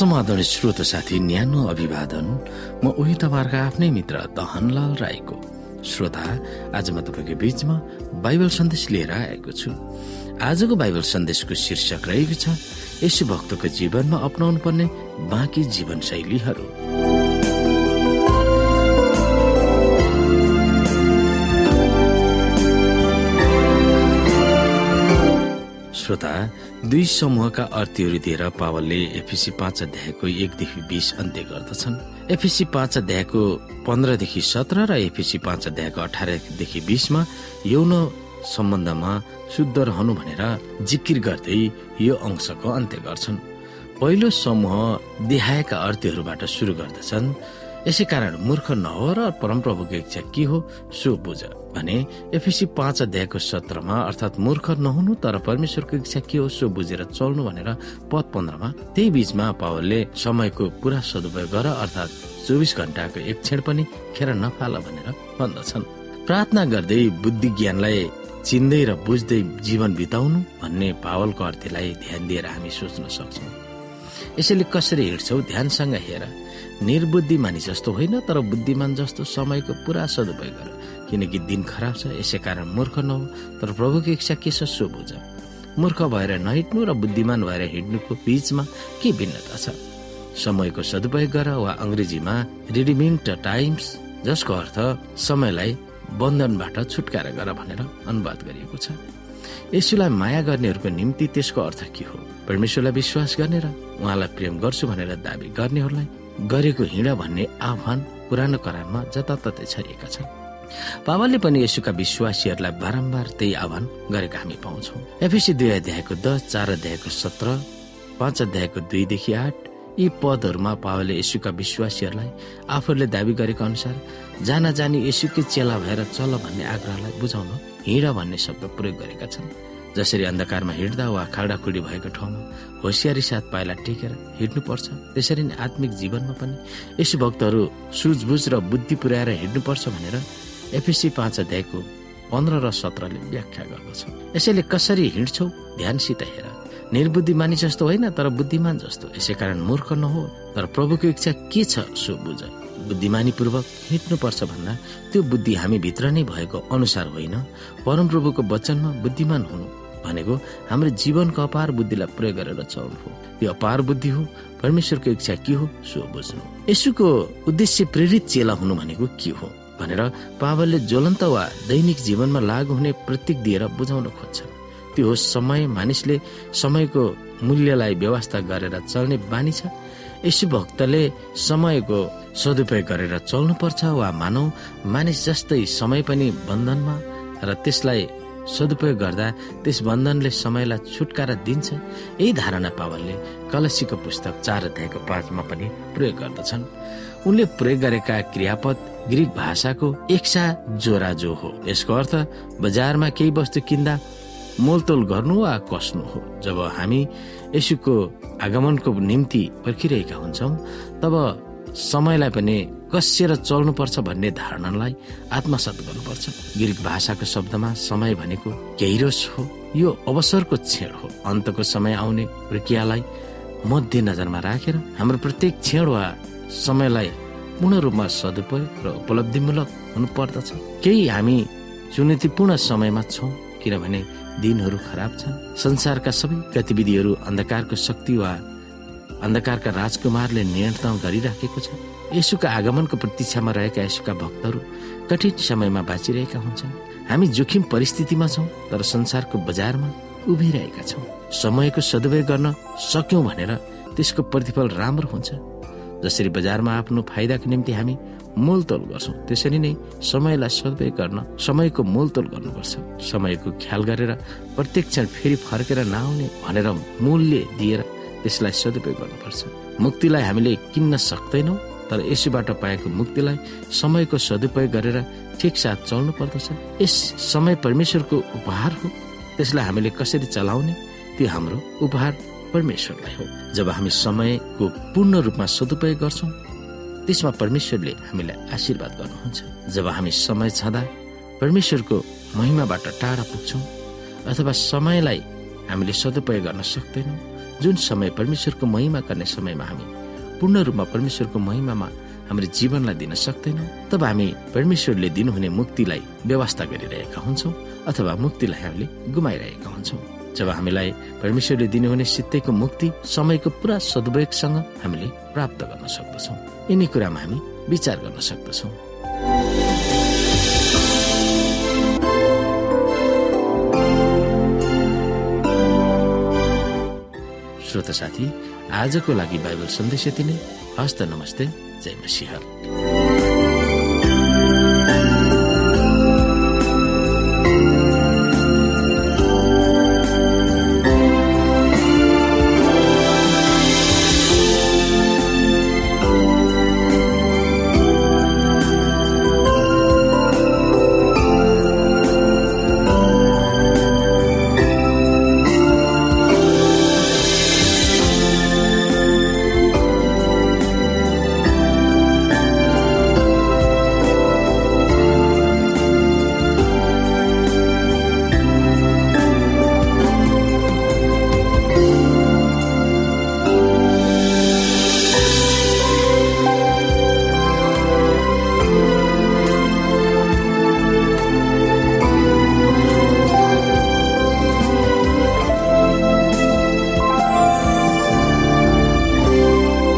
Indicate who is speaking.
Speaker 1: समाधान श्रोत साथी न्यानो अभिवादन। म उही तपाईँहरूको आफ्नै मित्र दहनलाल राईको। श्रोता आज म तपाईँको बीचमा बाइबल सन्देश लिएर आएको छु। आजको बाइबल सन्देशको शीर्षक रहेको छ यसो भक्तको जीवनमा अप्नाउनु पर्ने बाँकी जीवनशैलीहरू श्रोता दुई समूहका अर्थीहरू दिएर पावलले एफिसी पाँच अध्यायको एकदेखि बिस अन्त्य गर्दछन्। एफिसी पाँच अध्यायको पन्ध्रदेखि सत्र र एफिसी पाँच अध्यायको अठारदेखि बिसमा यौन सम्बन्धमा शुद्ध रहनु भनेर जिकिर गर्दै यो अंशको अन्त्य गर्छन्। पहिलो समूह देहाएका अर्थीहरूबाट सुरु गर्दछन्। यसै कारण मूर्ख नहो र परमप्रभुको इच्छा के हो सो बुझ। भने एफिसी पाँच अध्यायको सत्रमा अर्थात् मूर्ख नहुनु तर परमेश्वरको इच्छा के हो सो बुझेर चल्नु भनेर पद पन्ध्रमा त्यही बीचमा पावलले समयको पुरा सदुपयोग गर अर्थात् चौबिस घण्टाको एक क्षण पनि खेर नफाल भनेर भन्दछन्। प्रार्थना गर्दै बुद्धि ज्ञानलाई चिन्दै र बुझ्दै जीवन बिताउनु भन्ने पावलको अर्थलाई ध्यान दिएर हामी सोच्न सक्छौँ। यसैले कसरी हिँड्छौ? ध्यानसँग हेर। निर्बुद्धि मानिस जस्तो होइन तर बुद्धिमान जस्तो समयको पुरा सदुपयोग गर। किनकि दिन खराब छ यसै कारण मूर्ख नहो तर प्रभुको इच्छा के छ सो बुझ। मूर्ख भएर नहिँड्नु र बुद्धिमान भएर हिँड्नुको बीचमा के भिन्नता छ? समयको सदुपयोग गर वा अङ्ग्रेजीमा रिडिमिङ टाइम्स जसको अर्थ समयलाई बन्धनबाट छुटकारा गर भनेर अनुवाद गरिएको छ। यसुलाई माया गर्नेहरूको निम्ति त्यसको अर्थ के हो? परमेश्वरलाई विश्वास गर्ने र उहाँलाई प्रेम गर्छु भनेर दावी गर्नेहरूलाई गरेको हिँड भन्ने आह्वान पुरानो करारमा जताततै छरिएका छन्। पावलले पनि यसुका विश्वासीहरूलाई बारम्बार त्यही आह्वान गरेका हामी पाउँछौ। एफिसी दुई अध्यायको दस चार अध्यायको सत्र पाँच अध्यायको दुईदेखि आठ यी पदहरूमा पावलले यसुका विश्वासीहरूलाई आफूले दावी गरेको अनुसार जान जानी यसुकै चेला भएर चल भन्ने आग्रहलाई बुझाउन हिँड भन्ने शब्द प्रयोग गरेका छन्। जसरी अन्धकारमा हिँड्दा वा खाडाखुडी भएको ठाउँमा होसियारी साथ पाइला टेकेर हिँड्नुपर्छ। त्यसरी नै आत्मिक जीवनमा पनि यसो भक्तहरू सुझबुझ र बुद्धि पुर्याएर हिँड्नुपर्छ भनेर एफएसी पाँच अध्यायको पन्ध्र र सत्रले व्याख्या गर्दछ। यसैले कसरी हिँड्छौ? ध्यानसित हेर। निर्बुद्धि मानिस जस्तो होइन तर बुद्धिमान जस्तो। यसै कारण मूर्ख नहो तर प्रभुको इच्छा के छ सो बुझ। पूर्वक हिँड्नुपर्छ भन्दा त्यो बुद्धि हामी भित्र नै भएको अनुसार होइन। परमप्रभुको वचनमा बुद्धिमान हुनु भनेको हाम्रो जीवनको अपार बुद्धिलाई प्रयोग गरेर चल्नु हो। यो अपार बुद्धि हो परमेश्वरको इच्छा के हो सो बुझ्नु। यसुको उद्देश्य प्रेरित चेला हुनु भनेको के हो भनेर पावलले ज्वलन्त वा दैनिक जीवनमा लागू हुने प्रतीक दिएर बुझाउन खोज्छ त्यो हो समय मानिसले समयको मूल्यलाई व्यवस्था गरेर चल्ने बानी छ। यसु भक्तले समयको सदुपयोग गरेर चल्नुपर्छ वा मानौ मानिस जस्तै समय पनि बन्धनमा र त्यसलाई सदुपयोग गर्दा त्यस बन्धनले समयलाई छुटकारा दिन्छ। यही धारणा पावलले कलसीको पुस्तक चार अध्यायको पाँचमा पनि प्रयोग गर्दछन्। उनले प्रयोग गरेका क्रियापद ग्रिक भाषाको एकसा जोरा जो हो। यसको अर्थ बजारमा केही वस्तु किन्दा मोलतोल गर्नु वा कस्नु हो? जब हामी यसुको आगमनको निम्ति पर्खिरहेका हुन्छौँ तब समयलाई पनि कसिएर चल्नुपर्छ भन्ने धारणालाई आत्मसात गर्नुपर्छ। ग्रिक भाषाको शब्दमा समय भनेको गहिरोस हो। यो अवसरको क्षण हो। अन्तको समय आउने प्रक्रियालाई मध्य नजरमा राखेर हाम्रो प्रत्येक क्षण वा समयलाई पूर्ण रूपमा सदुपयोग र उपलब्धिमूलक हुनु पर्दछ केही हामी चुनौतीपूर्ण समयमा छौँ किनभने दिनहरू खराब छन्। संसारका सबै गतिविधिहरू अन्धकारको शक्ति वा अन्धकारका राजकुमारले नियन्त्रण गरिराखेको छ। यसुका आगमनको प्रतीक्षामा रहेका यसुका भक्तहरू कठिन समयमा बाँचिरहेका हुन्छन्। हामी जोखिम परिस्थितिमा छौँ तर संसारको बजारमा उभिरहेका छौँ। समयको सदुपयोग गर्न सक्यौँ भनेर त्यसको प्रतिफल राम्रो हुन्छ। जसरी बजारमा आफ्नो फाइदाको निम्ति हामी मोलतोल गर्छौँ। त्यसरी नै समयलाई सदुपयोग गर्न समयको मोलतोल गर्नुपर्छ। समयको ख्याल गरेर प्रत्येक क्षण फेरि फर्केर नआउने भनेर मूल्य दिएर त्यसलाई सदुपयोग गर्नुपर्छ। मुक्तिलाई हामीले किन्न सक्दैनौँ तर यसैबाट पाएको मुक्तिलाई समयको सदुपयोग गरेर ठिक साथ चल्नु पर्दछ। यस समय परमेश्वरको उपहार हो। त्यसलाई हामीले कसरी चलाउने? त्यो हाम्रो उपहार परमेश्वरलाई हो। जब हामी समयको पूर्ण रूपमा सदुपयोग गर्छौँ त्यसमा परमेश्वरले हामीलाई आशीर्वाद गर्नुहुन्छ। जब हामी समय छँदा परमेश्वरको महिमाबाट टाढा पुग्छौँ अथवा समयलाई हामीले सदुपयोग गर्न सक्दैनौँ जुन समय परमेश्वरको महिमा गर्ने समयमा हामी पूर्ण रूपमा परमेश्वरको महिमामा हाम्रो जीवनलाई दिन सक्दैनौँ तब हामी परमेश्वरले दिनुहुने मुक्तिलाई व्यवस्था गरिरहेका हुन्छौँ अथवा मुक्तिलाई हामीले गुमाइरहेका हुन्छौँ। जब हामीलाई परमेश्वरले दिनुहुने सित्तैको मुक्ति समयको पुरा सदुपयोगसँग हामीले प्राप्त गर्न सक्दछौँ। यिनी कुरामा हामी विचार गर्न सक्दछौँ। श्रोता साथी आजको लागि बाइबल सन्देश यति नै। हस्त नमस्ते। जय मसिंह।